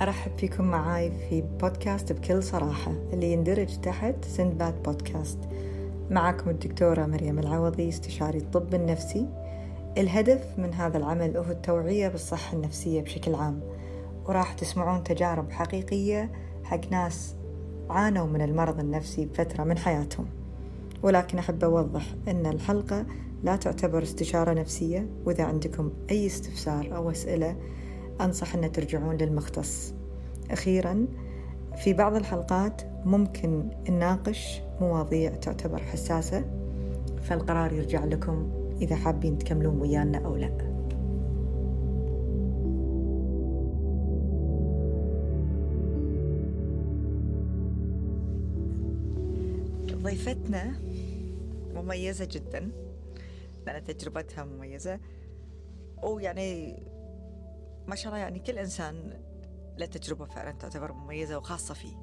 أرحب فيكم معاي في بودكاست بكل صراحة اللي يندرج تحت سندباد بودكاست. معكم الدكتورة مريم العوضي استشاري الطب النفسي. الهدف من هذا العمل هو التوعية بالصحة النفسية بشكل عام وراح تسمعون تجارب حقيقية حق ناس عانوا من المرض النفسي بفترة من حياتهم. ولكن أحب أوضح أن الحلقة لا تعتبر استشارة نفسية وإذا عندكم أي استفسار أو أسئلة أنصح أن ترجعون للمختص. أخيرا في بعض الحلقات ممكن نناقش مواضيع تعتبر حساسة فالقرار يرجع لكم إذا حابين تكملون ويانا أو لا. ضيفتنا مميزة جدا. لأن تجربتها مميزة. ويعني ما شاء الله يعني كل إنسان له تجربة فعلا تعتبر مميزة وخاصة فيه.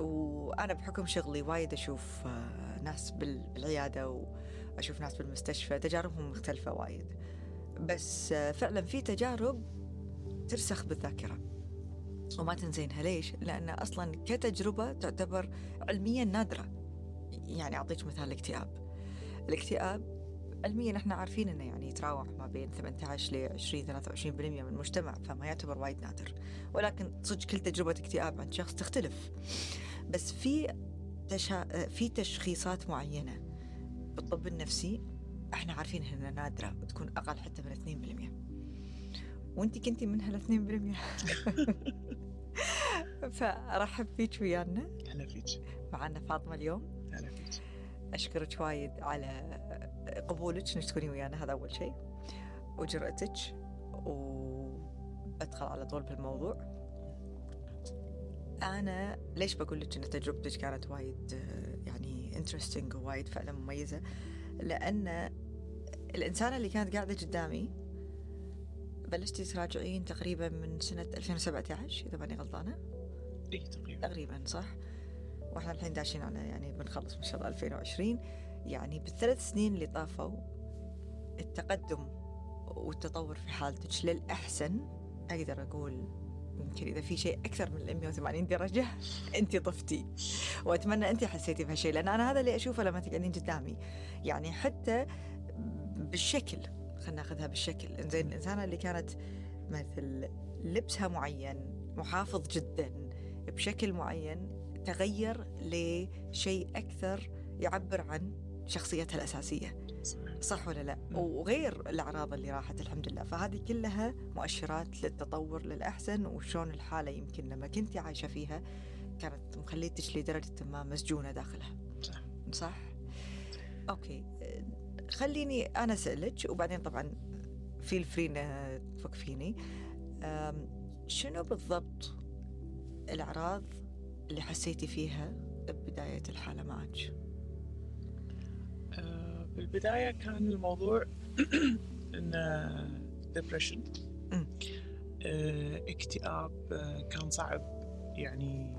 وأنا بحكم شغلي وايد أشوف آه، ناس بالعيادة وأشوف ناس بالمستشفى تجاربهم مختلفة وايد. بس آه، فعلا في تجارب ترسخ بالذاكرة. وما تنزينها. ليش؟ لأن أصلا كتجربة تعتبر علميا نادرة. يعني أعطيك مثال الاكتئاب. الاكتئاب علميا إحنا عارفين إنه يعني يتراوح ما بين 18 ل 20 23% من المجتمع فما يعتبر وايد نادر. ولكن صدق كل تجربة اكتئاب عند شخص تختلف. بس في تشا... في تشخيصات معينة بالطب النفسي إحنا عارفين إنها نادرة وتكون أقل حتى من 2% وإنت كنتي من هال 2% فرحب فيك ويانا. هلا فيك. معنا فاطمة اليوم. هلا فيك. أشكرك وايد على قبولك إنك تكوني ويانا هذا أول شيء. وجرأتك وأدخل على طول بالموضوع. أنا ليش بقول لك إن تجربتك كانت وايد يعني interesting ووايد فعلا مميزة؟ لأن الانسانه اللي كانت قاعدة قدامي بلشتي تراجعين تقريبا من سنة 2017 إذا ماني غلطانة؟ اي تقريبا. تقريبا صح؟ وإحنا الحين داشين على يعني بنخلص ان شاء الله 2020 يعني بالثلاث سنين اللي طافوا التقدم والتطور في حالتك للأحسن أقدر أقول يمكن إذا في شيء أكثر من 180 درجة أنت طفتي. وأتمنى أنت حسيتي بهالشيء لأن أنا هذا اللي أشوفه لما تقعدين قدامي. يعني حتى بالشكل خلينا ناخذها بالشكل. إنزين الإنسانة اللي كانت مثل لبسها معين محافظ جدا بشكل معين تغير لشيء أكثر يعبر عن شخصيتها الأساسية. صح ولا لا؟ وغير الأعراض اللي راحت الحمد لله. فهذه كلها مؤشرات للتطور للأحسن وشون الحالة يمكن لما كنت عايشة فيها كانت مخليتك لدرجة ما مسجونة داخلها. صح. صح؟ okay. خليني أنا أسألك وبعدين طبعا feel free توقفيني. شنو بالضبط الأعراض اللي حسيتي فيها ببداية الحالة معك؟ بالبداية كان الموضوع إنه depression اكتئاب آه، كان صعب. يعني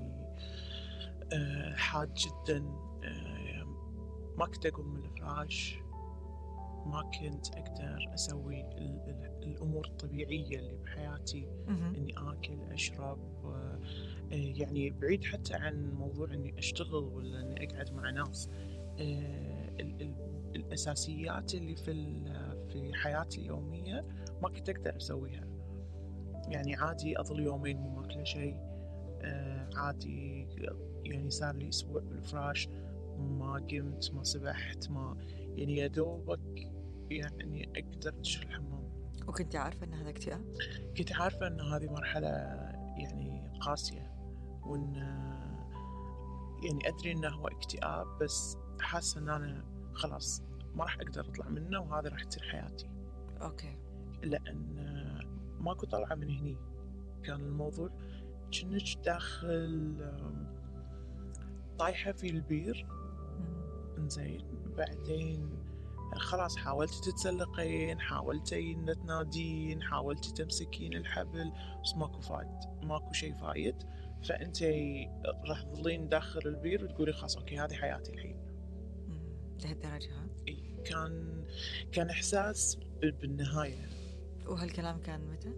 آه، حاد جدا. آه، ما كنت أقوم من الفراش. ما كنت أقدر أسوي الأمور الطبيعية اللي بحياتي. إني آكل أشرب يعني بعيد حتى عن موضوع إني أشتغل ولا إني أقعد مع ناس الأساسيات اللي في في حياتي اليومية ما كنت أقدر أسويها. يعني عادي أظل يومين مو ماكلة شيء آه عادي يعني صار لي أسبوع بالفراش ما قمت ما سبحت ما يعني يا دوبك يعني أقدر ادش الحمام وكنت عارفة إن هذا اكتئاب؟ كنت عارفة إن هذه مرحلة يعني قاسية. وإن يعني أدري إنه هو اكتئاب بس حاسة إن أنا خلاص ما راح أقدر أطلع منه وهذه راح تصير حياتي. okay. لأن ماكو طلعة من هني. كان الموضوع كأنك داخل طايحة في البير. إنزين. بعدين خلاص حاولتي تتسلقين حاولتي تنادين حاولتي تمسكين الحبل بس ماكو فايد. ماكو شيء فايد. فأنت راح تظلين داخل البير وتقولي خلاص أوكي هذه حياتي الحين لهالدرجة ها؟ كان كان إحساس بالنهاية وهالكلام كان متى؟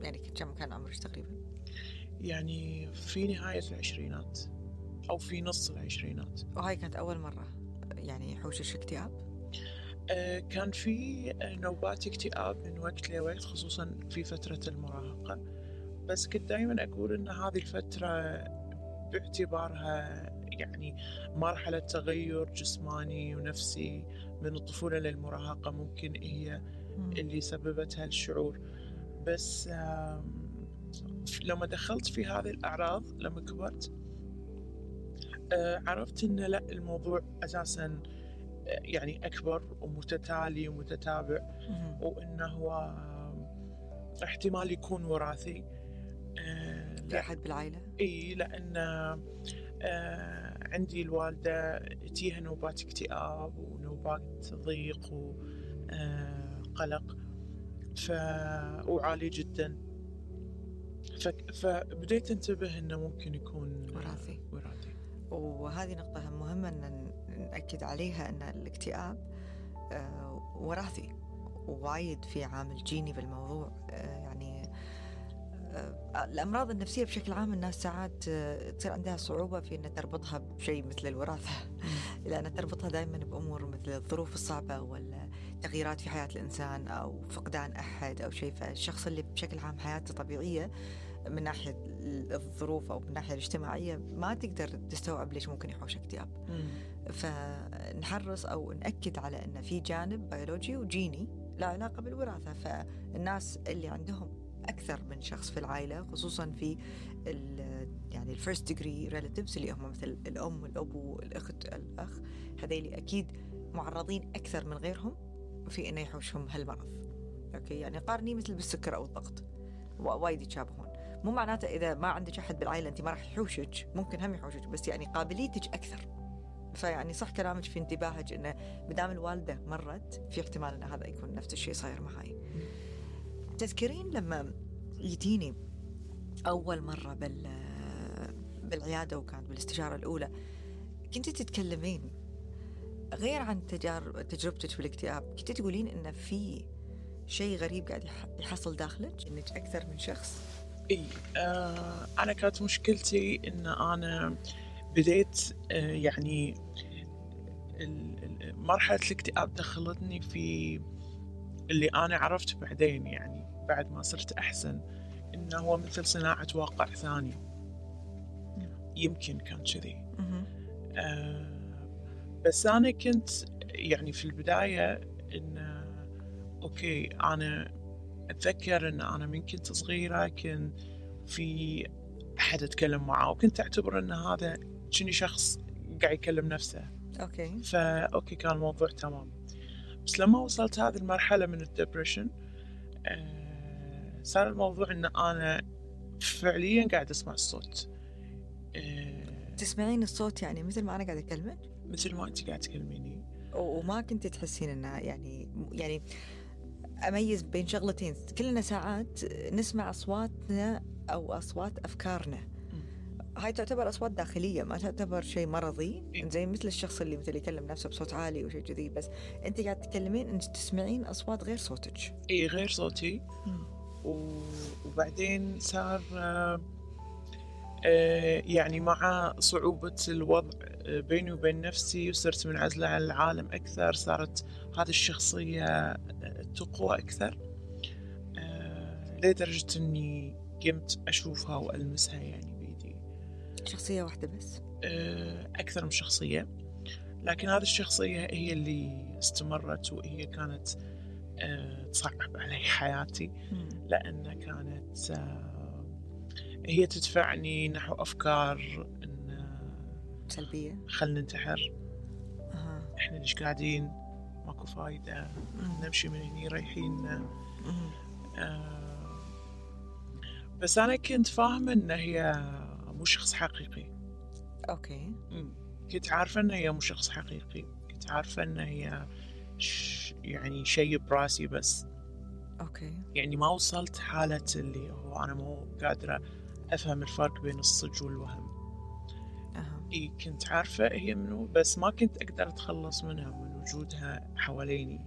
يعني كم كان عمرك تقريبا؟ يعني في نهاية العشرينات أو في نص العشرينات وهاي كانت أول مرة يعني يحوشش اكتئاب آه، كان في نوبات اكتئاب من وقت لوقت خصوصا في فترة المراهقة بس كنت دائما أقول إن هذه الفترة باعتبارها يعني مرحلة تغير جسماني ونفسي من الطفولة للمراهقة ممكن هي اللي سببت هالشعور بس لما دخلت في هذه الأعراض لما كبرت آه، عرفت إن لا الموضوع أساسا آه، يعني أكبر ومتتالي ومتتابع وإنه هو احتمال يكون وراثي. في أحد بالعائلة؟ إي لأن عندي الوالدة تيها نوبات اكتئاب ونوبات ضيق وقلق ف... وعالي جدا. ف... فبديت أنتبه إنه ممكن يكون وراثي. وراثي. وهذه نقطة مهمة إن نأكد عليها إن الاكتئاب آه، وراثي. ووايد في عامل جيني بالموضوع آه، يعني آه، الأمراض النفسية بشكل عام الناس ساعات تصير عندها صعوبة في أن تربطها بشيء مثل الوراثة. لأن تربطها دائما بأمور مثل الظروف الصعبة ولا تغييرات في حياة الإنسان أو فقدان أحد أو شيء. فالشخص اللي بشكل عام حياته طبيعية من ناحية الظروف أو من الناحية الاجتماعية ما تقدر تستوعب ليش ممكن يحوش اكتئاب. فنحرص أو نأكد على أن في جانب بيولوجي وجيني له علاقة بالوراثة. فالناس اللي عندهم أكثر من شخص في العائلة خصوصا في يعني ال first degree relatives اللي هم مثل الأم والأبو الأخت الأخ هذيلي أكيد معرضين أكثر من غيرهم في إنه يحوشهم هالمرض. okay؟ يعني قارني مثل بالسكر أو الضغط. وايد يتشابهون. مو معناته إذا ما عندك أحد بالعائلة أنت ما راح يحوشك. ممكن هم يحوشك بس يعني قابليتك أكثر. فيعني صح كلامك في انتباهك إنه مدام الوالدة مرت في احتمال إن هذا يكون نفس الشيء صاير معي تذكرين لما جيتيني أول مرة بال بالعيادة وكانت بالاستشارة الأولى كنت تتكلمين غير عن تجارب تجربتك بالاكتئاب كنت تقولين إن في شيء غريب قاعد يحصل داخلك؟ إنك أكثر من شخص؟ إي آه أنا كانت مشكلتي إن أنا بديت آه يعني مرحلة الاكتئاب دخلتني في اللي أنا عرفت بعدين يعني بعد ما صرت احسن إنه هو مثل صناعة واقع ثاني. يمكن كان كذي. آه بس أنا كنت يعني في البداية إن أوكي أنا أتذكر إن أنا من كنت صغيرة كان في أحد أتكلم معه وكنت أعتبر إن هذا شني شخص قاعد يكلم نفسه. okay. فا okay كان الموضوع تمام. بس لما وصلت هذه المرحلة من ال depression آه صار الموضوع إن أنا فعليا قاعد أسمع الصوت. آه تسمعين الصوت يعني مثل ما أنا قاعد أكلمك؟ مثل ما أنت قاعد تكلميني. وما كنت تحسين انها يعني يعني أميز بين شغلتين. كلنا ساعات نسمع أصواتنا أو أصوات أفكارنا. هاي تعتبر أصوات داخلية ما تعتبر شيء مرضي. إيه؟ زي مثل الشخص اللي مثل يكلم نفسه بصوت عالي وشيء كذي بس أنت قاعد تتكلمين انت تسمعين أصوات غير صوتك. اي غير صوتي. وبعدين صار آه، يعني مع صعوبة الوضع آه، بيني وبين نفسي وصرت منعزلة عن العالم أكثر صارت هذه الشخصية آه، تقوى أكثر لدرجة أني قمت أشوفها وألمسها يعني بيدي شخصية واحدة بس؟ أكثر من شخصية لكن هذه الشخصية هي اللي استمرت وهي كانت تصعب علي حياتي لأن كانت هي تدفعني نحو أفكار إن سلبية. خلنا ننتحر. أه. إحنا ليش قاعدين؟ ماكو فايدة. نمشي من هني رايحين آه بس أنا كنت فاهمة إن هي مو شخص حقيقي. okay. كنت عارفة إن هي مو شخص حقيقي. كنت عارفة إن هي ش... يعني شيء براسي بس. okay. يعني ما وصلت حالة اللي هو أنا مو قادرة أفهم الفرق بين الصج والوهم. أه. إي كنت عارفة هي منو بس ما كنت أقدر أتخلص منها من وجودها حواليني.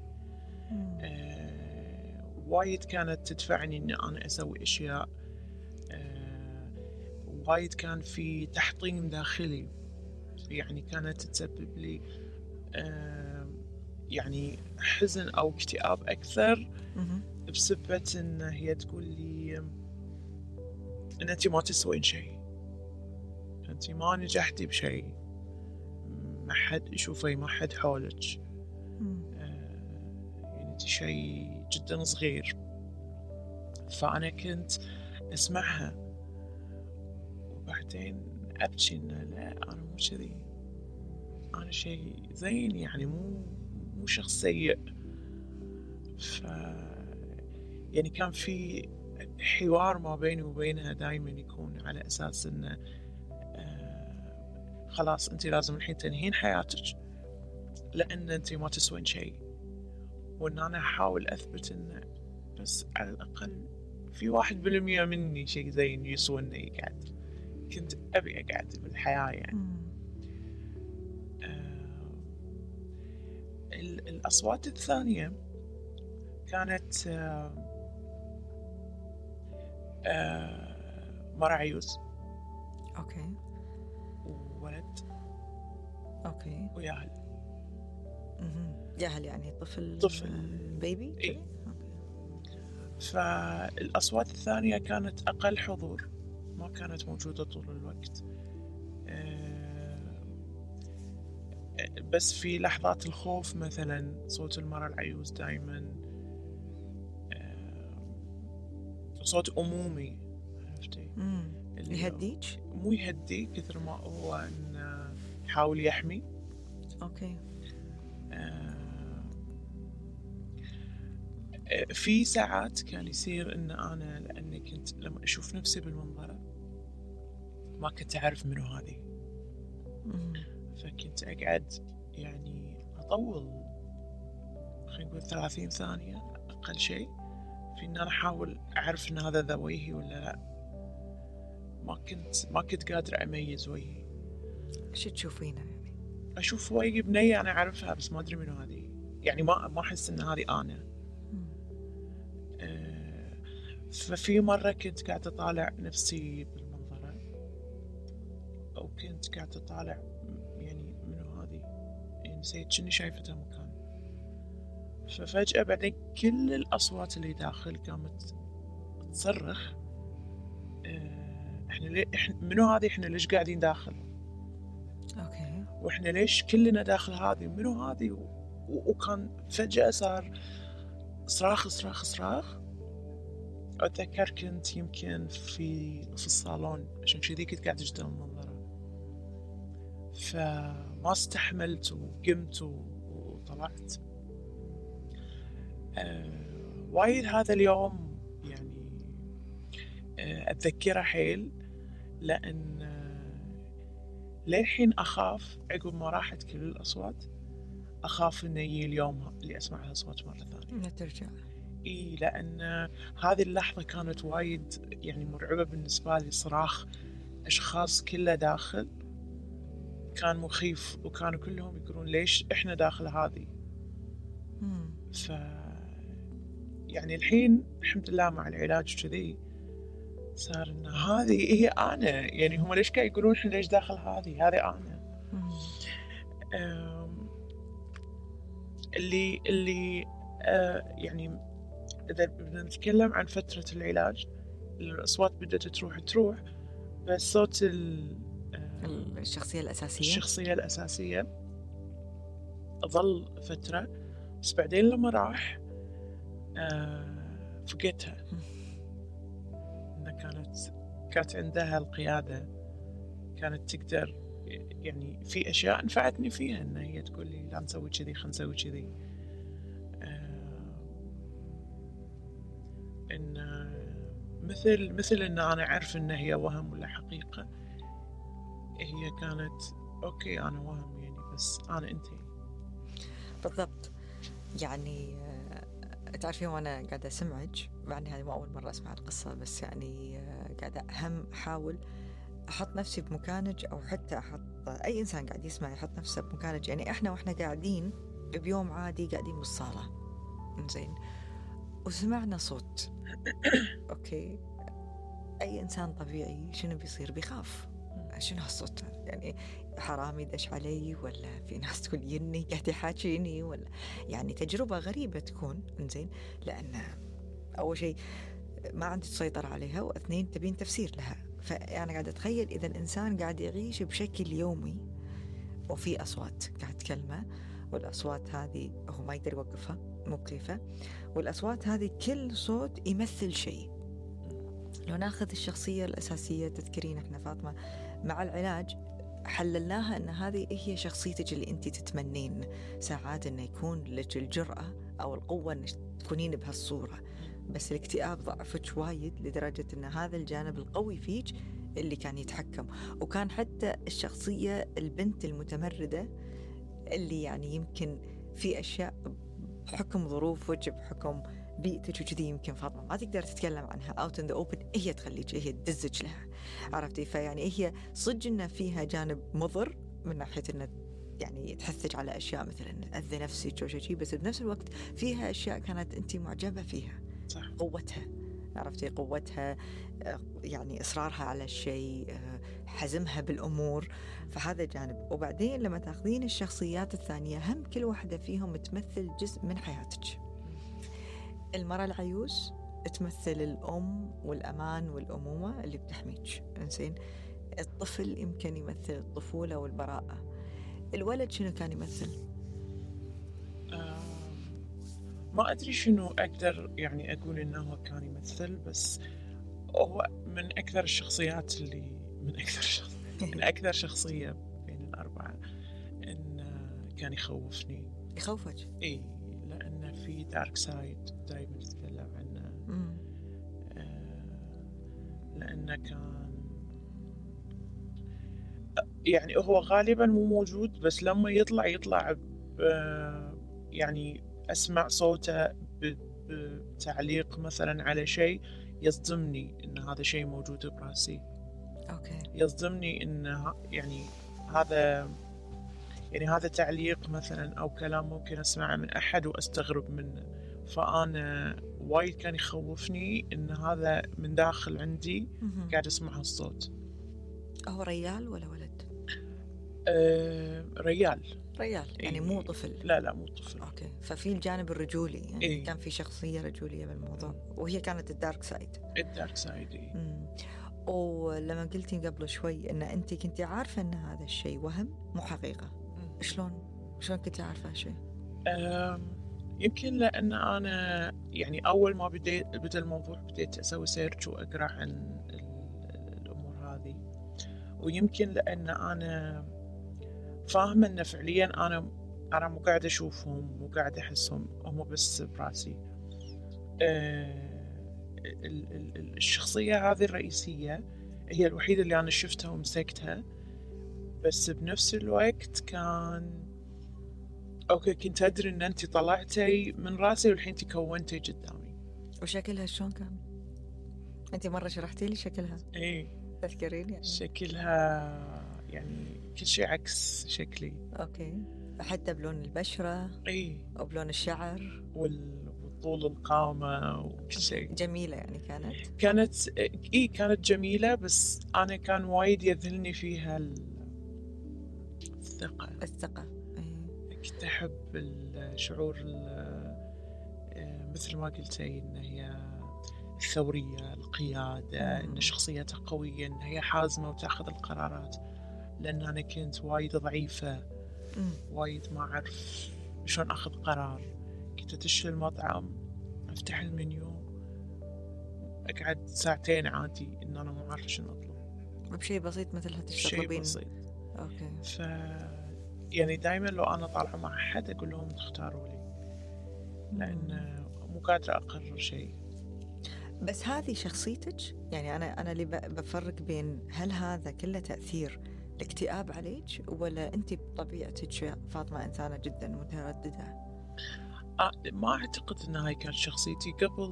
آه وايد كانت تدفعني إن أنا أسوي أشياء. آه وايد كان في تحطيم داخلي. يعني كانت تسبب لي آه، يعني حزن أو اكتئاب أكثر. بسبة إن هي تقول لي إن انت ما تسوين شيء. انت ما نجحتي بشيء. ما حد يشوفي ما حد حولك. آه، يعني انت شيء جدا صغير. فأنا كنت أسمعها. وبعدين أبكي إنه لا أنا مو كذي. أنا شيء زين يعني مو مو شخص سيء ف يعني كان في حوار ما بيني وبينها دائما يكون على أساس إنه آه، خلاص انت لازم الحين تنهين حياتك لأن انت ما تسوين شيء. وإن أنا أحاول أثبت إنه بس على الأقل في واحد بالمية مني شيء زين يسوى انه يقعد كنت أبي أقعد بالحياة يعني. الأصوات الثانية كانت آه، آه، مرة عيوز okay. وولد. okay. وياهل. ياهل يعني طفل طفل. baby إي. فالأصوات الثانية كانت أقل حضور ما كانت موجودة طول الوقت. آه، بس في لحظات الخوف مثلا صوت المرأة العيوز دائما صوت أمومي عرفتي؟ يهديك؟ مو يهدي كثر ما هو انه يحاول يحمي. أوكي. آه، في ساعات كان يصير إن أنا لأني كنت لما أشوف نفسي بالمنظرة ما كنت أعرف منو هذه. فكنت أقعد يعني أطول خلينا نقول 30 ثانية أقل شيء في إن أنا أحاول أعرف إن هذا ذا وجهي ولا لا. ما كنت ما كنت قادر أميز وجهي شو تشوفينه يعني؟ أشوف وجهي بنيه أنا أعرفها بس ما أدري منو هذه. يعني ما ما أحس إن هذه أنا. مم. آه، ففي مرة كنت قاعدة أطالع نفسي بالمنظرة أو كنت قاعدة أطالع نسيت شني شايفتها مكان؟ ففجأة بعدين كل الأصوات اللي داخل قامت تصرخ آه، إحنا ليه إحنا منو هذه؟ إحنا ليش قاعدين داخل؟ أوكي. وإحنا ليش كلنا داخل هذه؟ منو هذه؟ و... و... وكان فجأة صار صراخ صراخ صراخ. أتذكر كنت يمكن في في الصالون عشان كذي كنت قاعد قدام المنظرة. فما استحملت وقمت. وطلعت آه... وايد هذا اليوم يعني آه... أتذكره حيل لأن آه... للحين أخاف عقب ما راحت كل الأصوات أخاف إنه يجي اليوم اللي أسمع هالأصوات مرة ثانية لا ترجع إي لأن هذه اللحظة كانت وايد يعني مرعبة بالنسبة لي صراخ أشخاص كلها داخل كان مخيف وكانوا كلهم يقولون ليش إحنا داخل هذه. ف يعني الحين الحمد لله مع العلاج كذي صار إن هذه هي أنا يعني هم ليش قاعد يقولون إحنا ليش داخل هذه؟ هذه أنا اللي اللي يعني إذا بدنا نتكلم عن فترة العلاج الأصوات بدأت تروح تروح بس صوت ال- الشخصية الأساسية؟ الشخصية الأساسية. ظل فترة بس بعدين لما راح آه، فقدتها. إنها كانت كانت عندها القيادة كانت تقدر يعني في أشياء نفعتني فيها إن هي تقول لي لا نسوي كذي خلينا نسوي كذي. آه، إن آه، مثل مثل إن أنا أعرف إن هي وهم ولا حقيقة. هي كانت أوكي أنا وهم يعني بس أنا أنت بالضبط. يعني آه، تعرفين وأنا قاعدة أسمعك مع إني هذه مو أول مرة أسمع القصة بس يعني آه، قاعدة أهم أحاول أحط نفسي بمكانك أو حتى أحط أي إنسان قاعد يسمع يحط نفسه بمكانك. يعني إحنا وإحنا قاعدين بيوم عادي قاعدين بالصالة. زين وسمعنا صوت. أوكي. أي إنسان طبيعي شنو بيصير؟ بيخاف. شنو هالصوت؟ يعني حرامي دش علي ولا في ناس تقول يني قاعد يحاكيني ولا؟ يعني تجربة غريبة تكون إنزين؟ لأن أول شيء ما عندك سيطرة عليها وأثنين تبين تفسير لها. فأنا قاعد أتخيل إذا الإنسان قاعد يعيش بشكل يومي وفي أصوات قاعد تكلمه والأصوات هذه هو ما يقدر يوقفها مو بكيفه والأصوات هذه كل صوت يمثل شيء. لو ناخذ الشخصية الأساسية تذكرين إحنا فاطمة مع العلاج حللناها إن هذه هي شخصيتك اللي انت تتمنين ساعات إنه يكون لك الجرأة أو القوة إنك تكونين بهالصورة. بس الاكتئاب ضعفك وايد لدرجة إن هذا الجانب القوي فيك اللي كان يتحكم. وكان حتى الشخصية البنت المتمردة اللي يعني يمكن في أشياء بحكم ظروفك بحكم بيئتك وكذي يمكن فاطمة ما تقدر تتكلم عنها. out in the open هي تخليك هي تدزك لها. عرفتي؟ فيعني هي صدق إنه فيها جانب مضر من ناحية إنه يعني تحثك على أشياء مثلا اذى نفسك أو شيء بس بنفس الوقت فيها أشياء كانت انت معجبة فيها. صح. قوتها. عرفتي؟ قوتها يعني إصرارها على الشيء حزمها بالأمور. فهذا جانب. وبعدين لما تأخذين الشخصيات الثانية هم كل واحدة فيهم تمثل جزء من حياتك. المرأة العيوز تمثل الأم والأمان والأمومة اللي بتحميك. إنزين؟ الطفل يمكن يمثل الطفولة والبراءة. الولد شنو كان يمثل؟ آه، ما أدري شنو أقدر يعني أقول إنه كان يمثل بس هو من أكثر الشخصيات اللي من أكثر شخص من أكثر شخصية بين الأربعة إن كان يخوفني. يخوفك؟ إي لأن في دارك سايد. لأنه كان يعني هو غالبا مو موجود بس لما يطلع يطلع ب- يعني أسمع صوته بتعليق مثلا على شيء يصدمني إن هذا شيء موجود براسي. أوكي. يصدمني إن ه- يعني هذا يعني هذا تعليق مثلا أو كلام ممكن أسمعه من أحد وأستغرب منه. فأنا وايد كان يخوفني إن هذا من داخل عندي. قاعد أسمع هالصوت هو ريال ولا ولد؟ أه ريال. ريال يعني مو إيه. طفل. لا لا مو طفل. okay. ففي الجانب الرجولي يعني إيه. كان في شخصية رجولية بالموضوع وهي كانت الدارك سايد. الدارك سايد إيه. ولما قلتي قبل شوي إن انت كنتي عارفة إن هذا الشيء وهم مو حقيقة. شلون؟ شلون كنتي عارفة هالشيء يمكن لأن أنا يعني أول ما بديت بدأ الموضوع بديت أسوي سيرش وأقرأ عن ال- الأمور هذه. ويمكن لأن أنا فاهمة إن فعليا أنا أنا مو قاعد أشوفهم مو قاعد أحسهم هم بس براسي. ال- الشخصية هذه الرئيسية هي الوحيدة اللي أنا شفتها ومسكتها. بس بنفس الوقت كان okay كنت أدري إن انت طلعتي من رأسي والحين تكونتي قدامي. وشكلها شلون كان؟ انت مرة شرحتي لي شكلها؟ إيه تذكرين يعني؟ شكلها يعني كل شيء عكس شكلي. okay. حتى بلون البشرة. إيه وبلون الشعر. وال- والطول القامة وكل شيء. جميلة يعني كانت؟ كانت إيه كانت جميلة بس أنا كان وايد يذلني فيها ال- الثقة. الثقة. إيه. كنت أحب الشعور ال- آه، مثل ما قلتي إن هي الثورية القيادة. إن شخصيتها قوية إن هي حازمة وتأخذ القرارات. لأن أنا كنت وايد ضعيفة. وايد ما أعرف شلون أخذ قرار. كنت أدش المطعم أفتح المنيو أقعد ساعتين عادي إن أنا ما أعرف شنو أطلب. بشيء بسيط مثل هتشتغلين بسيط. أوكي. ف يعني دائما لو أنا طالعة مع احد أقول لهم تختاروا لي لأن مو قادرة أقرر شيء. بس هذه شخصيتك؟ يعني أنا أنا اللي بفرق بين هل هذا كله تأثير الاكتئاب عليك ولا أنت بطبيعتك يا فاطمة إنسانة جدا مترددة؟ آه، ما أعتقد إن هاي كانت شخصيتي. قبل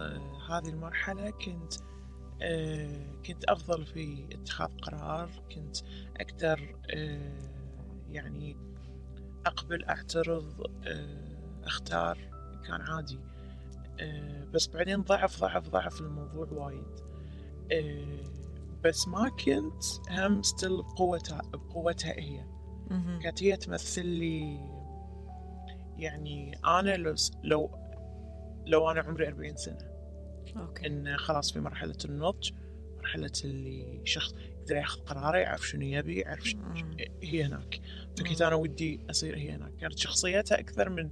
آه، هذه المرحلة كنت آه، كنت أفضل في اتخاذ قرار كنت أقدر آه، يعني أقبل أعترض آه، أختار كان عادي. آه، بس بعدين ضعف ضعف ضعف الموضوع وايد. آه، بس ما كنت هم ستيل بقوتها بقوتها هي. كانت هي تمثل لي يعني أنا لو لو لو أنا عمري 40 سنة. أوكي. إن خلاص في مرحلة النضج مرحلة اللي شخص يقدر ياخذ قراره يعرف شنو يبي يعرف ش... مم. هي هناك فكنت. أنا ودي أصير هي هناك كانت شخصيتها أكثر من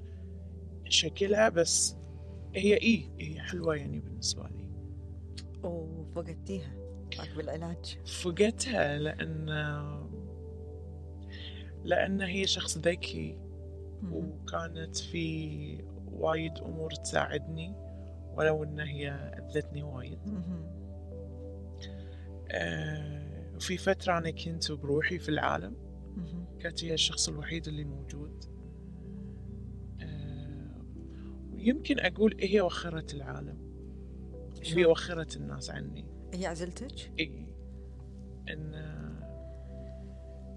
شكلها بس هي إيه هي حلوة يعني بالنسبة لي وفقدتيها بالعلاج فقدتها لأن لأن هي شخص ذكي. وكانت في وايد أمور تساعدني ولو إن هي أذتني وايد. آه، وفي فترة أنا كنت بروحي في العالم. كانت هي الشخص الوحيد اللي موجود. آه، ويمكن أقول هي وخرت العالم. هي؟ وخرت الناس عني. هي عزلتك؟ إي. إن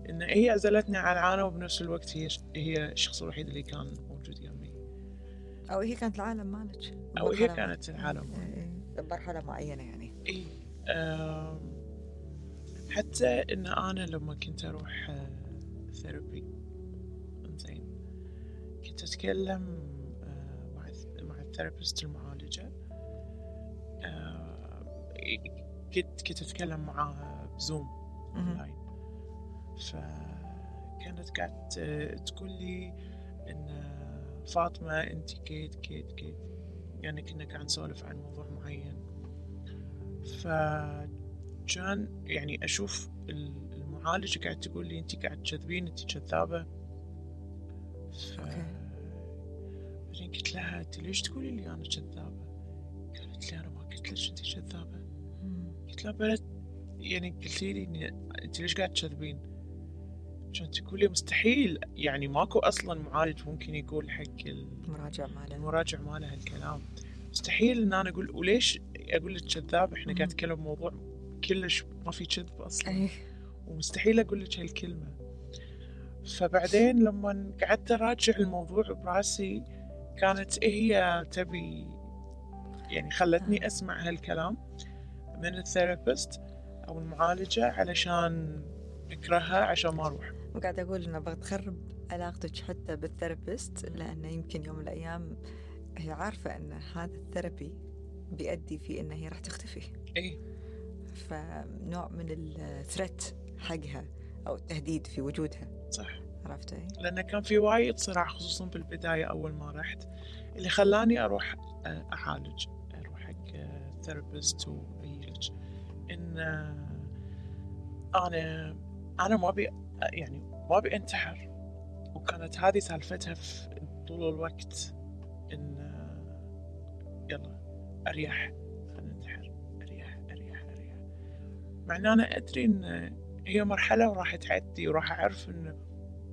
إن هي عزلتني عن العالم وبنفس الوقت هي هي الشخص الوحيد اللي كان موجود يمي. أو هي كانت العالم مالك. أو هي كانت العالم إيه، بمرحلة معينة يعني. إي. آم، حتى إن أنا لما كنت أروح ثيرابي زين كنت أتكلم آه، مع الث- مع ال therapist المعالجة آه، كنت كنت أتكلم معاها ب Zoom. online فكانت قاعد ت- تقول لي إن فاطمة أنت كيت كيت كيت. يعني كنا قاعد نسولف عن موضوع معين. فكان يعني أشوف ال- المعالجة قاعد تقول لي انت قاعد تكذبين انت كذابه ف. بعدين قلت لها انت ليش تقولي لي أنا كذابه؟ قالت لي أنا ما قلت لك انت كذابه مم. قلت لها بلد يعني قلتي لي انت ليش قاعد تكذبين؟ كانت تقول لي مستحيل يعني ماكو أصلا معالج ممكن يقول حق مراجعة ماله المراجع ماله هالكلام مستحيل إن أنا أقول وليش أقول لك كذاب إحنا قاعد. نتكلم بموضوع كلش ما في كذب أصلا. إيه. ومستحيل أقول لك هالكلمة. فبعدين لما قعدت أراجع الموضوع براسي كانت هي تبي يعني خلتني أسمع هالكلام من ال therapist أو المعالجة علشان اكرهها عشان ما أروح. وقاعد أقول إنه بتخرب علاقتك حتى بال therapist لأنه يمكن يوم من الأيام هي عارفة إن هذا ال therapy بيؤدي في ان هي راح تختفي. اي فنوع من ال threat حقها أو التهديد في وجودها. صح. عرفت اي؟ لأن كان في وايد صراع خصوصا بالبداية أول ما رحت اللي خلاني أروح آه، أعالج أروح حق therapist ويعالج إن آه، أنا أنا ما أبي يعني ما أبي أنتحر. وكانت هذه سالفتها في طول الوقت آه، يلا أريح. مع إن أنا أدري إن هي مرحلة وراح تعدي وراح أعرف إن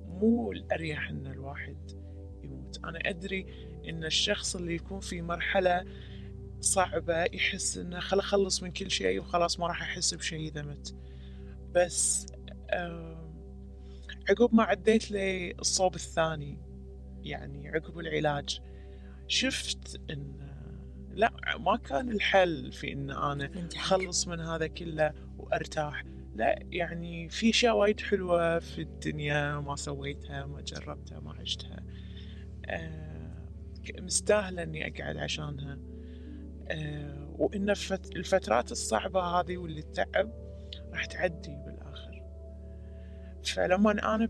مو الأريح إن الواحد يموت أنا أدري إن الشخص اللي يكون في مرحلة صعبة يحس إنه خل أخلص من كل شيء وخلاص ما راح أحس بشيء إذا مت بس عقب ما عديت للصوب الثاني يعني عقب العلاج شفت إن لا ما كان الحل في أنا الانتحار. أخلص من هذا كله وأرتاح. لا يعني في أشياء وايد حلوة في الدنيا ما سويتها ما جربتها ما عشتها. آه، مستاهلة إني أقعد عشانها. آه، وإن الفت- الفترات الصعبة هذه واللي تعب راح تعدي بالآخر. فلما أنا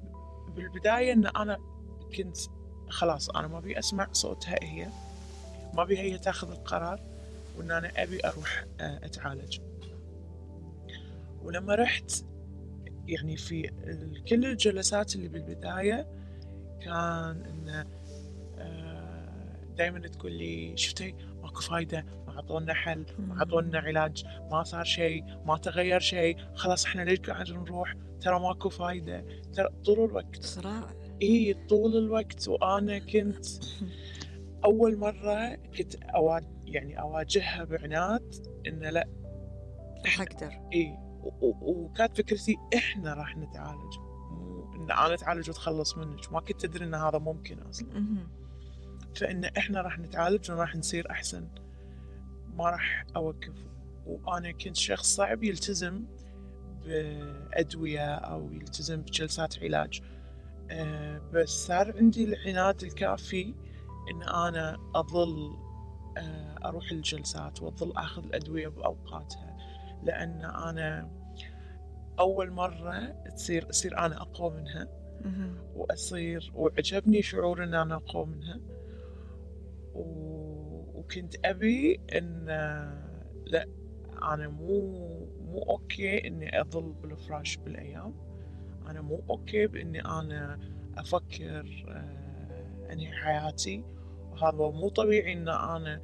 بالبداية إن أنا كنت خلاص أنا ما أبي أسمع صوتها هي ما أبي هي تاخذ القرار وإن أنا أبي أروح آه، أتعالج. ولما رحت يعني في كل الجلسات اللي بالبداية كان إنه دائما تقول لي شفتي؟ ماكو فايدة ما عطونا حل ما عطونا علاج ما صار شيء ما تغير شيء خلاص إحنا ليش قاعد نروح؟ ترى ماكو فايدة. ترى طول الوقت. صراع إي طول الوقت. وأنا كنت أول مرة كنت أواجه يعني أواجهها بعناد إنه لا راح أقدر. إي. و- و- وكانت فكرتي إحنا راح نتعالج. مو إن أنا أتعالج وأتخلص منك. ما كنت أدري إن هذا ممكن أصلا. فإن إحنا راح نتعالج وراح نصير أحسن. ما راح أوقف. وأنا كنت شخص صعب يلتزم بأدوية أو يلتزم بجلسات علاج. آه، بس صار عندي العناد الكافي إن أنا أظل آه، أروح الجلسات وأظل أخذ الأدوية بأوقاتها. لأن أنا أول مرة تصير أصير أنا أقوى منها. وأصير وعجبني شعور إن أنا أقوى منها. و... وكنت أبي إن لا أنا مو مو okay إني أظل بالفراش بالأيام. أنا مو okay بإني أنا أفكر آه، أنهي حياتي. وهذا مو طبيعي أنا آه،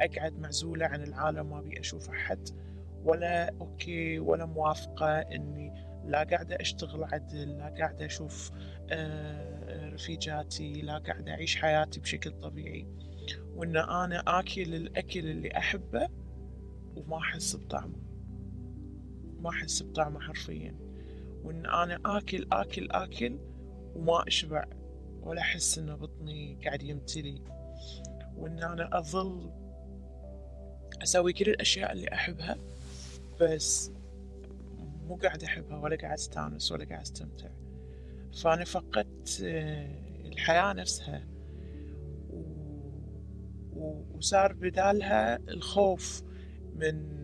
أقعد معزولة عن العالم ما أبي أشوف أحد. ولا okay ولا موافقة إني لا قاعدة أشتغل عدل لا قاعدة أشوف آه، رفيجاتي لا قاعدة أعيش حياتي بشكل طبيعي. وإن أنا آكل الأكل اللي أحبه وما أحس بطعمه. ما أحس بطعمه حرفيا. وإن أنا آكل آكل آكل وما أشبع ولا أحس إن بطني قاعد يمتلي. وإن أنا أظل أسوي كل الأشياء اللي أحبها بس مو قاعد أحبها ولا قاعد أستانس ولا قاعد أستمتع. فأنا فقدت آه، الحياة نفسها. وصار بدالها الخوف من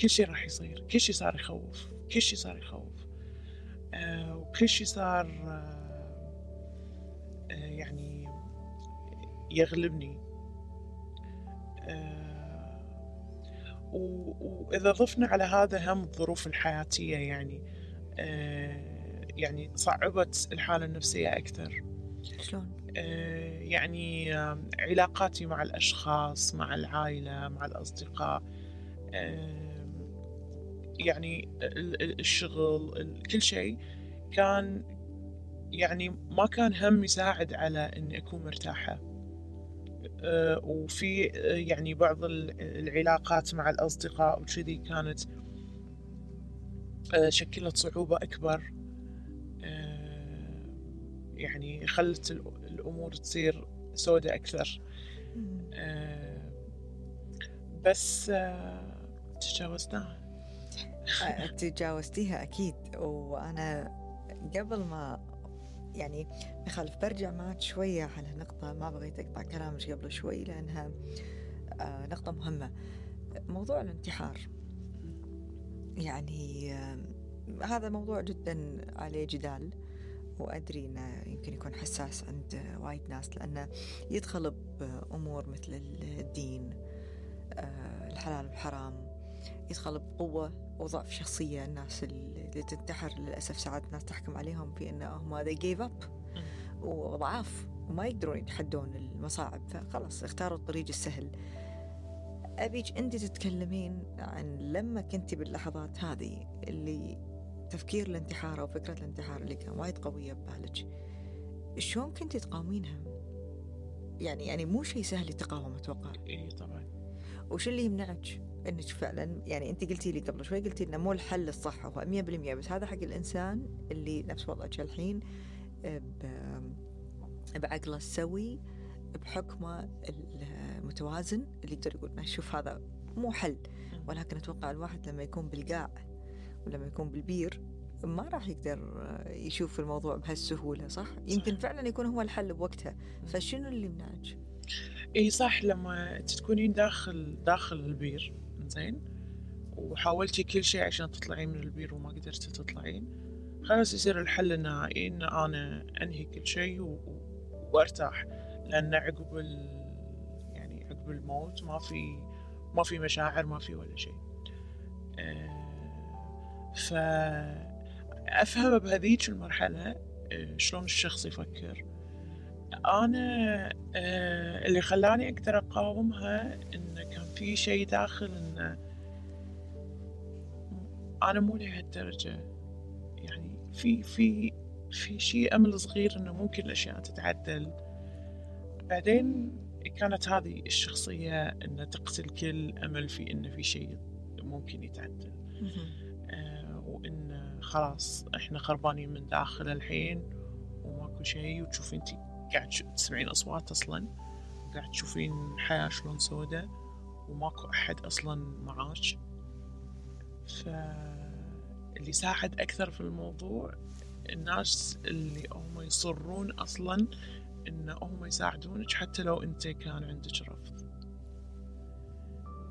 كل شيء راح يصير. كل شيء صار يخوف كل شيء صار يخوف. آه وكل شيء صار آه يعني يغلبني. آه وإذا ضفنا على هذا هم الظروف الحياتية يعني آه يعني صعبت الحالة النفسية أكثر شلون؟ آه يعني علاقاتي مع الأشخاص مع العائلة مع الأصدقاء يعني الشغل كل شيء كان يعني ما كان هم يساعد على إني أكون مرتاحة وفي أه، يعني بعض العلاقات مع الأصدقاء وكذي كانت أه، شكلت صعوبة أكبر. يعني خلت الأمور تصير سوداء أكثر. بس تجاوزناها. تجاوزتيها أكيد. وأنا قبل ما يعني مخالف برجع معك شوية على نقطة ما بغيت أقطع كلامك قبل شوي لأنها آه، نقطة مهمة. موضوع الانتحار. يعني هذا موضوع جدا عليه جدال وأدري أنه يمكن يكون حساس عند وايد ناس لأنه يدخل بأمور مثل الدين آه، الحلال والحرام يدخل بقوة وضعف شخصية الناس اللي تنتحر للأسف ساعات الناس تحكم عليهم في أنهم they gave up. وضعاف وما يقدرون يتحدون المصاعب. فخلاص اختاروا الطريق السهل. أبيك أنت تتكلمين عن لما كنت باللحظات هذه اللي تفكير الانتحار أو فكرة الانتحار اللي كان وايد قوية ببالك. شلون كنت تقاومينها؟ يعني يعني مو شيء سهل التقاوم أتوقع. إي طبعا. وش اللي يمنعك؟ انك فعلا يعني انت قلتي لي قبل شوي قلتي إنه مو الحل الصح هو 100% بس هذا حق الإنسان اللي نفس وضعك الحين بعقله السوي بحكمه المتوازن اللي يقدر يقول شوف هذا مو حل ولكن أتوقع الواحد لما يكون بالقاع ولما يكون بالبير ما راح يقدر يشوف الموضوع بهالسهولة صح؟ يمكن فعلا يكون هو الحل بوقتها فشنو اللي يمنعك؟ إي صح لما تكونين داخل داخل البير زين. وحاولتي كل شيء عشان تطلعين من البير وما قدرتي تطلعين. خلاص يصير الحل النهائي إن أنا أنهي كل شيء و... وأرتاح. لأن عقب ال... يعني عقب الموت ما في ما في مشاعر ما في ولا شيء. أه... فأفهم بهذيك المرحلة أه... شلون الشخص يفكر. أنا أه... اللي خلاني أقدر أقاومها إن كان في شيء داخل إن أنا مو لهالدرجة. يعني في في في شيء أمل صغير إنه ممكن الأشياء تتعدل. بعدين كانت هذه الشخصية إن تقتل كل أمل في إن في شيء ممكن يتعدل. آه وإن خلاص إحنا خربانين من داخل الحين وماكو شيء. وتشوفين انت قاعد تسمعين أصوات أصلا. قاعد تشوفين الحياة شلون سودة. وماكو أحد أصلا معاش. فاللي ساعد أكثر في الموضوع الناس اللي هم يصرون أصلا إن هم يساعدونك حتى لو أنت كان عندك رفض.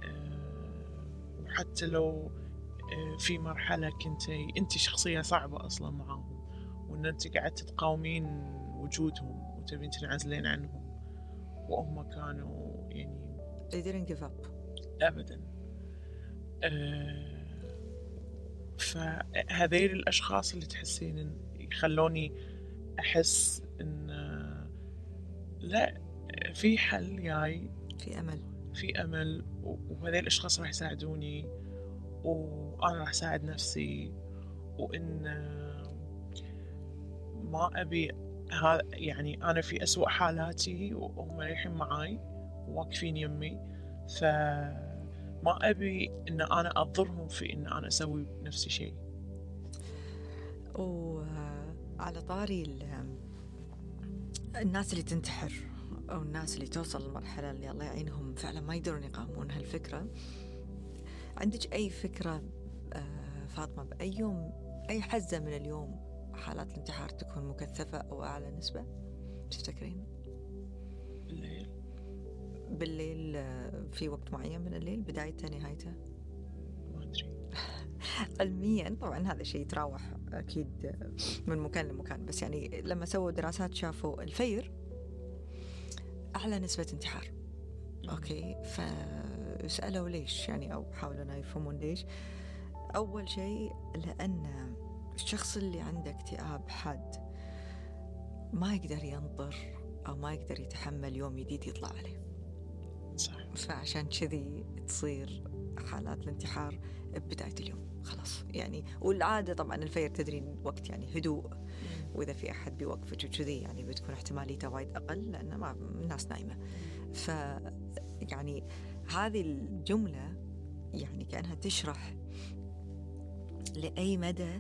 آه، وحتى لو آه، في مرحلة كنت أنت شخصية صعبة أصلا معاهم وإن أنت قاعدة تقاومين وجودهم وتبين تنعزلين عنهم وهم كانوا they didn't give up. أبدا. أه فهذيل الأشخاص اللي تحسين يخلوني أحس إن لا في حل جاي. في أمل. في أمل وهذيل الأشخاص راح يساعدوني وأنا راح أساعد نفسي وإن ما أبي هذا يعني أنا في أسوأ حالاتي وهم رايحين معاي. واقفين يمي. فما أبي إن أنا أضرهم في إن أنا أسوي نفس الشيء وعلى طاري الناس اللي تنتحر أو الناس اللي توصل للمرحلة اللي الله يعينهم فعلا ما يقدرون يقاومون هالفكرة. عندك أي فكرة آه، فاطمة بأي يوم أي حزة من اليوم حالات الانتحار تكون مكثفة أو أعلى نسبة؟ تفتكرين؟ بالليل آه، في وقت معين من الليل بدايته نهايته؟ ما أدري. علميا طبعا هذا شيء يتراوح أكيد من مكان لمكان. بس يعني لما سووا دراسات شافوا الفير أعلى نسبة انتحار. okay فسألوا ليش؟ يعني أو حاولوا يفهمون ليش. أول شيء لأن الشخص اللي عنده اكتئاب حاد ما يقدر ينطر أو ما يقدر يتحمل يوم جديد يطلع عليه. صح. فعشان كذي تصير حالات الانتحار ببداية اليوم. خلاص. يعني والعادة طبعا الفير تدرين وقت يعني هدوء. وإذا في أحد بيوقفك وكذي يعني بتكون احتماليته وايد أقل لأن ما الناس نايمة. ف يعني هذه الجملة يعني كأنها تشرح لأي مدى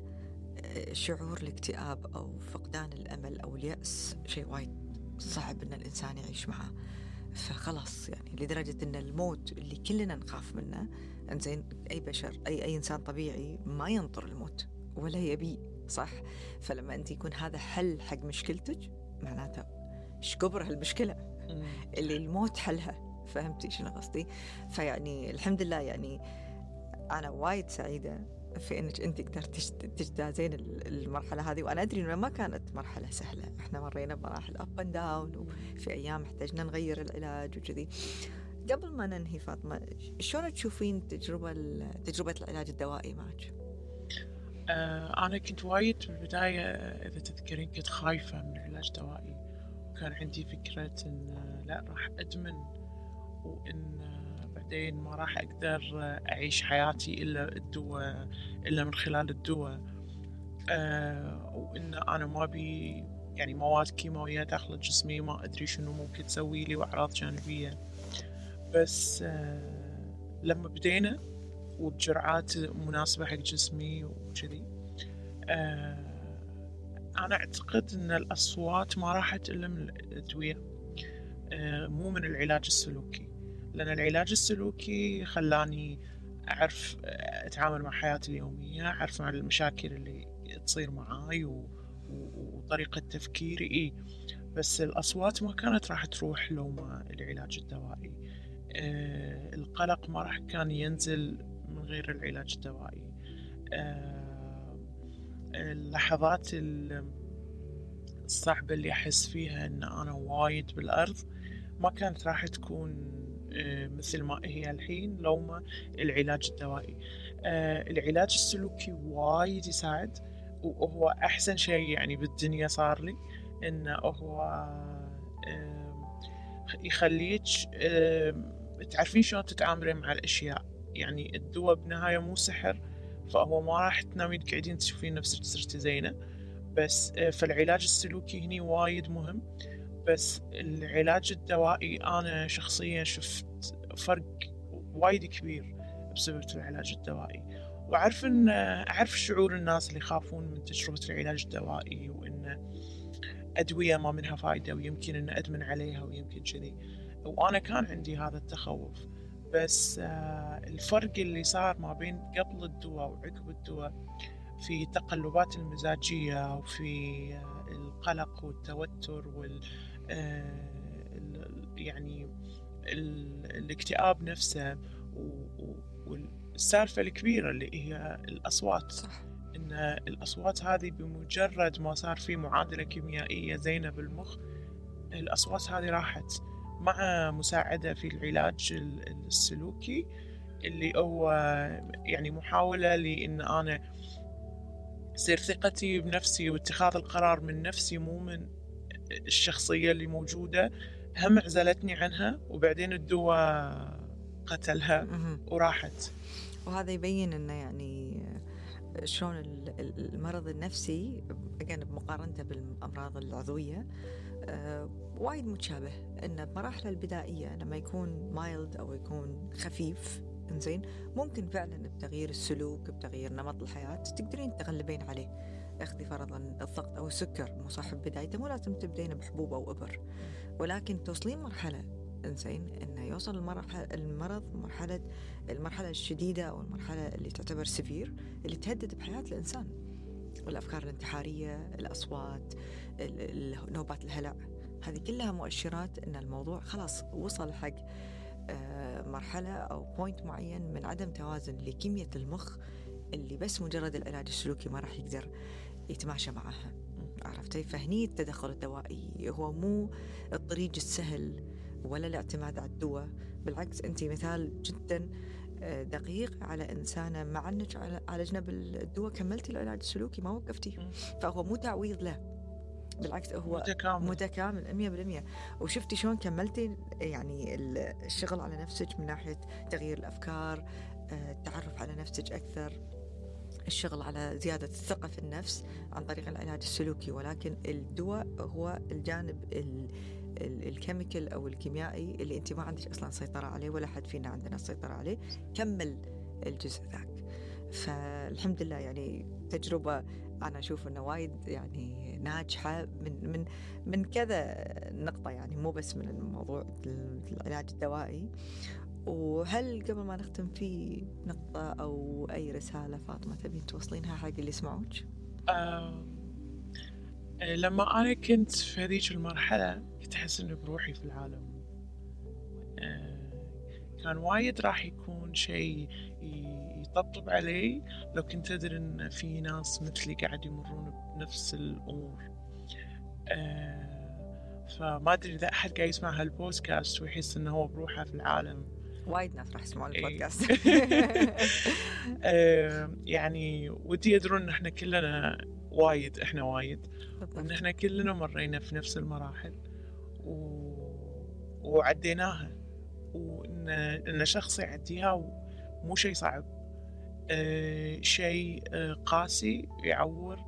آه، شعور الاكتئاب أو فقدان الأمل أو اليأس. شيء وايد صعب إن الإنسان يعيش معه. فخلاص يعني لدرجة أن الموت اللي كلنا نخاف منه إنزين أي بشر أي أي إنسان طبيعي ما ينطر الموت ولا يبي صح؟ فلما أنت يكون هذا حل حق مشكلتك معناته إيش كبر هالمشكلة؟ اللي الموت حلها فهمتي شنو قصدي؟ فيعني الحمد لله يعني أنا وايد سعيدة في إنك أنت قدرت تجتازين المرحلة هذه. وأنا أدري انها ما كانت مرحلة سهلة. إحنا مرينا بمراحل up and down وفي أيام احتجنا نغير العلاج وكذي. قبل ما ننهي فاطمة شلون تشوفين تجربة تجربة العلاج الدوائي معك؟ آه أنا كنت وايد في البداية إذا تذكرين كنت خايفة من العلاج الدوائي. وكان عندي فكرة إن لا راح أدمن وإن بعدين ما راح أقدر أعيش حياتي إلا الدواء إلا من خلال الدواء. آه وإن أنا ما بي يعني مواد كيماوية داخل جسمي ما أدري شنو ممكن تسوي لي وأعراض جانبية. بس آه، لما بدينا وبجرعات مناسبة حق جسمي وكذي آه، أنا أعتقد أن الأصوات ما راحت إلا من الأدوية آه، مو من العلاج السلوكي. لأن العلاج السلوكي خلاني أعرف أتعامل مع حياتي اليومية أعرف مع المشاكل اللي تصير معاي و... وطريقة تفكيري. إيه بس الأصوات ما كانت راح تروح لو ما العلاج الدوائي. آه، القلق ما راح كان ينزل من غير العلاج الدوائي. آه، اللحظات الصعبة اللي أحس فيها أن أنا وايد بالأرض ما كانت راح تكون آه، مثل ما هي الحين لو ما العلاج الدوائي. العلاج السلوكي وايد يساعد وهو أحسن شيء يعني بالدنيا صار لي إنه هو يخليك تعرفين شلون تتعاملين مع الأشياء. يعني الدواء بنهاية مو سحر فهو ما راح تنامين تقعدين تشوفين نفسك صرتي زينة. بس آه، فالعلاج السلوكي هني وايد مهم. بس العلاج الدوائي أنا شخصيا شفت فرق وايد كبير بسبب العلاج الدوائي. وأعرف آه، أعرف شعور الناس اللي يخافون من تجربة العلاج الدوائي وإن أدوية ما منها فايدة ويمكن إن أدمن عليها ويمكن كذي. وأنا كان عندي هذا التخوف. بس آه، الفرق اللي صار ما بين قبل الدواء وعقب الدواء في تقلبات المزاجية وفي آه، القلق والتوتر وال يعني الاكتئاب نفسه والسالفة الكبيرة اللي هي الأصوات صح. إن الأصوات هذه بمجرد ما صار في معادلة كيميائية زينة بالمخ الأصوات هذه راحت مع مساعدة في العلاج السلوكي اللي هو يعني محاولة لأن أنا تصير ثقتي بنفسي واتخاذ القرار من نفسي مو من الشخصية اللي موجودة هم عزلتني عنها وبعدين الدواء قتلها وراحت. وهذا يبين إنه يعني شلون المرض النفسي بمقارنته بالأمراض العضوية آه، وايد متشابه. انه بمراحله البدائية لما يكون مايلد أو يكون خفيف إنزين ممكن فعلا بتغيير السلوك بتغيير نمط الحياة تقدرين تتغلبين عليه. أخذي فرضا الضغط أو السكر مو صاحب بدايته مو لازم تبدين بحبوب أو إبر. ولكن توصلين مرحلة إنزين إنه يوصل المرحلة المرض مرحلة المرحلة الشديدة أو المرحلة اللي تعتبر severe اللي تهدد بحياة الإنسان. والافكار الانتحارية الأصوات نوبات الهلع. هذه كلها مؤشرات إن الموضوع خلاص وصل حق آه، مرحلة أو point معين من عدم توازن لكيمياء المخ اللي بس مجرد العلاج السلوكي ما راح يقدر يتماشى معها. عرفتي؟ فهني التدخل الدوائي. هو مو الطريق السهل ولا الاعتماد على الدواء. بالعكس أنت مثال جدا آه، دقيق على إنسانة. مع أنك عالجنا بالدواء كملتي العلاج السلوكي ما وقفتي. فهو مو تعويض له. بالعكس هو متكامل. متكامل 100% وشفتي شلون كملتي يعني الشغل على نفسك من ناحية تغيير الأفكار آه، التعرف على نفسك أكثر. الشغل على زيادة الثقة في النفس عن طريق العلاج السلوكي ولكن الدواء هو الجانب ال chemical أو الكيميائي اللي أنت ما عندك أصلا سيطرة عليه ولا حد فينا عندنا سيطرة عليه. كمل الجزء ذاك. فالحمد لله يعني تجربة أنا أشوف أنه وايد يعني ناجحة من من من كذا نقطة يعني مو بس من الموضوع العلاج الدوائي. وهل قبل ما نختم في نقطة أو أي رسالة فاطمة تبين توصلينها حق اللي يسمعوك؟ آه لما أنا كنت في هذيك المرحلة كنت أحس إني بروحي في العالم. آه كان وايد راح يكون شيء يطبطب علي لو كنت أدري إن في ناس مثلي قاعد يمرون بنفس الأمور. آه فما أدري إذا أحد قاعد يسمع هالبودكاست ويحس إنه هو بروحه في العالم. وايد ناس راح يسمعون إيه. البودكاست. يعني ودي يدرون إن إحنا كلنا وايد إحنا وايد وإن إحنا كلنا مرينا في نفس المراحل و... وعديناها وإن إن شخص يعديها مو شيء صعب. أه شيء أه قاسي يعور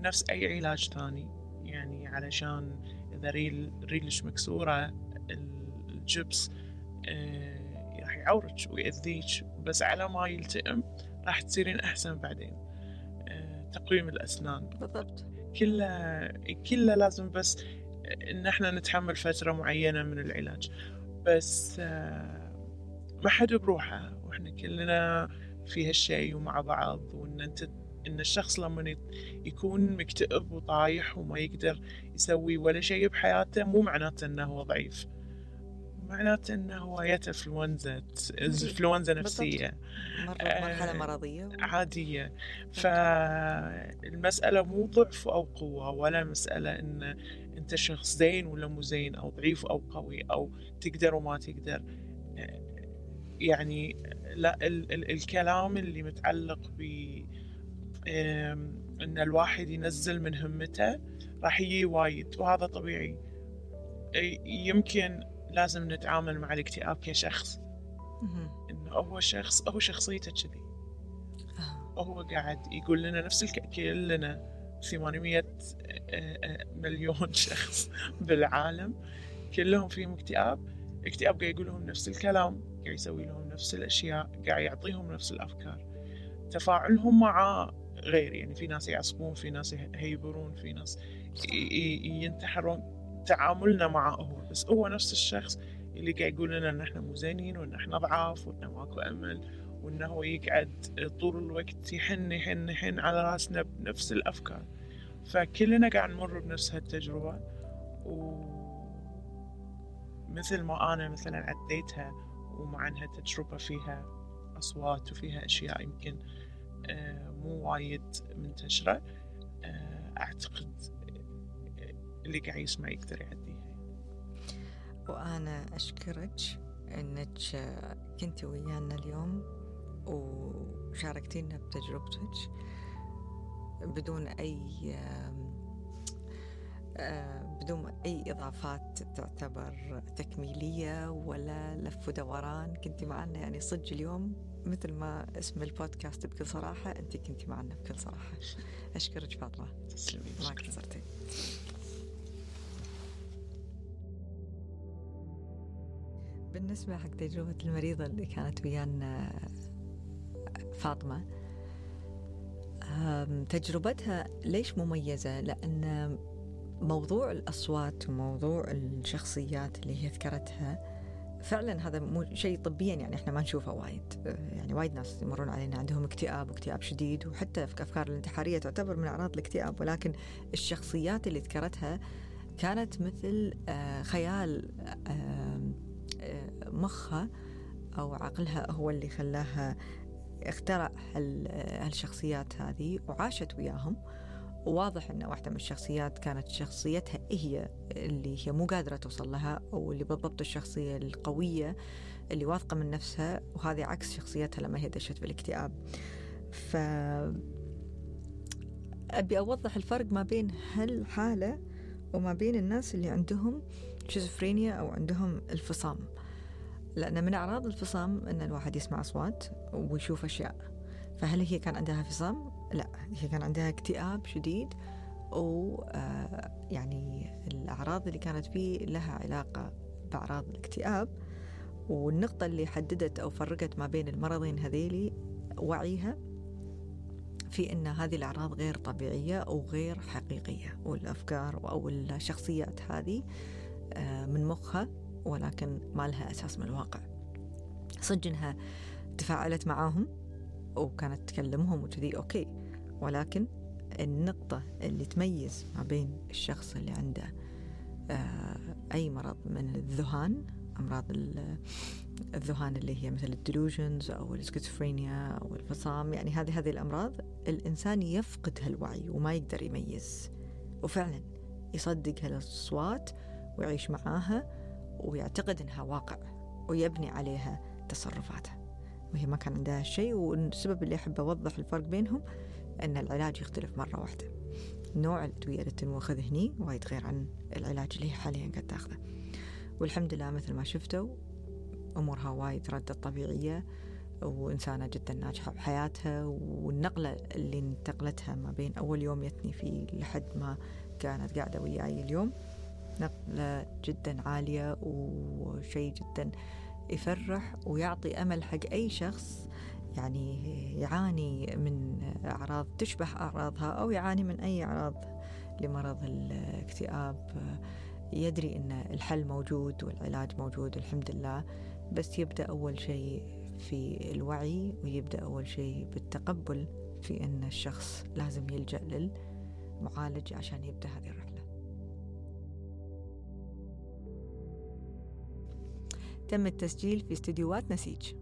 نفس أي علاج ثاني. يعني علشان إذا ريل ريلش مكسورة الجبس أه يعورك ويأذيك بس على ما يلتئم راح تصيرين أحسن بعدين. آه، تقويم الأسنان. بالضبط. كله كله لازم بس إن إحنا نتحمل فترة معينة من العلاج. بس آه، ما حد بروحه. وإحنا كلنا في هالشيء ومع بعض وإن أنت إن الشخص لما يكون مكتئب وطايح وما يقدر يسوي ولا شيء بحياته مو معناته إنه هو ضعيف. معناته انه هو جت انفلونزا انفلونزا نفسية. مرحلة آه، مرضية عادية. فالمساله مو ضعف أو قوة ولا مسألة إن أنت شخص زين ولا مو زين أو ضعيف أو قوي أو تقدر وما تقدر. يعني لا ال ال الكلام اللي متعلق ب إن الواحد ينزل من همته راح يجي وايد وهذا طبيعي. يمكن لازم نتعامل مع الاكتئاب كشخص. إنه هو شخص هو شخصيته كذي. آه. هو قاعد يقول لنا نفس الك... كلنا 800 آه، آه، مليون شخص بالعالم. كلهم فيهم اكتئاب. اكتئاب قاعد يقول لهم نفس الكلام قاعد يسوي لهم نفس الأشياء قاعد يعطيهم نفس الأفكار. تفاعلهم معاه غير يعني في ناس يعصبون في ناس يهيبرون في ناس ينتحرون. تعاملنا معه هو بس هو نفس الشخص اللي قاعد يقول لنا إن إحنا مو زينين وإن إحنا ضعاف وإن ماكو أمل وانه هو يقعد طول الوقت يحن يحن يحن على رأسنا بنفس الأفكار. فكلنا قاعد نمر بنفس هالتجربة ومثل ما أنا مثلا عديتها ومع أنها تجربة فيها أصوات وفيها أشياء يمكن آه، مو وايد منتشرة آه، أعتقد اللي قاعد يسمع يقدر يعديها. وأنا أشكرك أنك كنت ويانا اليوم وشاركتينا بتجربتك بدون أي بدون أي إضافات تعتبر تكميلية ولا لف ودوران. كنت معنا يعني صدق اليوم مثل ما اسم البودكاست بكل صراحة أنت كنت معنا بكل صراحة. أشكرك فاطمة. تسلمي. ما قصرتي بالنسبة حق تجربة المريضة اللي كانت ويانا فاطمة تجربتها ليش مميزة؟ لأن موضوع الأصوات وموضوع الشخصيات اللي هي ذكرتها فعلا هذا مو شيء طبيا يعني إحنا ما نشوفه وايد يعني وايد ناس يمرون علينا عندهم اكتئاب واكتئاب شديد وحتى في أفكار الانتحارية تعتبر من أعراض الاكتئاب ولكن الشخصيات اللي ذكرتها كانت مثل آه، خيال آه، مخها أو عقلها هو اللي خلاها اخترع هالشخصيات هذه وعاشت وياهم. وواضح إن واحدة من الشخصيات كانت شخصيتها هي اللي هي مو قادرة توصل لها أو اللي بالضبط الشخصية القوية اللي واثقة من نفسها وهذه عكس شخصيتها لما هي دشت بالاكتئاب ف أبي أوضح الفرق ما بين هالحالة وما بين الناس اللي عندهم شيزوفرينيا أو عندهم الفصام. لأن من أعراض الفصام أن الواحد يسمع أصوات ويشوف أشياء. فهل هي كان عندها فصام؟ لا هي كان عندها اكتئاب شديد و آه، يعني الأعراض اللي كانت فيه لها علاقة بأعراض الاكتئاب. والنقطة اللي حددت أو فرقت ما بين المرضين هذيلي وعيها في أن هذه الأعراض غير طبيعية أو غير حقيقية والأفكار أو الشخصيات هذه آه، من مخها. ولكن ما لها أساس من الواقع. صدق إنها تفاعلت معاهم وكانت تكلمهم وكذي أوكي. ولكن النقطة اللي تميز ما بين الشخص اللي عنده آه، أي مرض من الذهان أمراض الذهان اللي هي مثل ال delusions أو السكيزوفرينيا أو الفصام يعني هذه هذه الأمراض الإنسان يفقد هالوعي وما يقدر يميز. وفعلا يصدق هالأصوات ويعيش معاها ويعتقد إنها واقع ويبني عليها تصرفاته. وهي ما كان عندها شيء والسبب اللي أحب أوضح الفرق بينهم إن العلاج يختلف مرة واحدة. نوع الأدوية اللي تنوخذ هني وايد غير عن العلاج اللي هي حاليا قاعد تاخذه. والحمد لله مثل ما شفتوا أمورها وايد ردت طبيعية وإنسانة جدا ناجحة بحياتها والنقلة اللي انتقلتها ما بين أول يوم يتني فيه لحد ما كانت قاعدة وياي اليوم. نقلة جدا عالية وشيء جدا يفرح ويعطي أمل حق أي شخص يعني يعاني من أعراض تشبه أعراضها أو يعاني من أي أعراض لمرض الاكتئاب. يدري أن الحل موجود والعلاج موجود الحمد لله بس يبدأ أول شيء في الوعي ويبدأ أول شيء بالتقبل في أن الشخص لازم يلجأ للمعالج عشان يبدأ هذه الرحلة. تم التسجيل في استديوهات نسيج.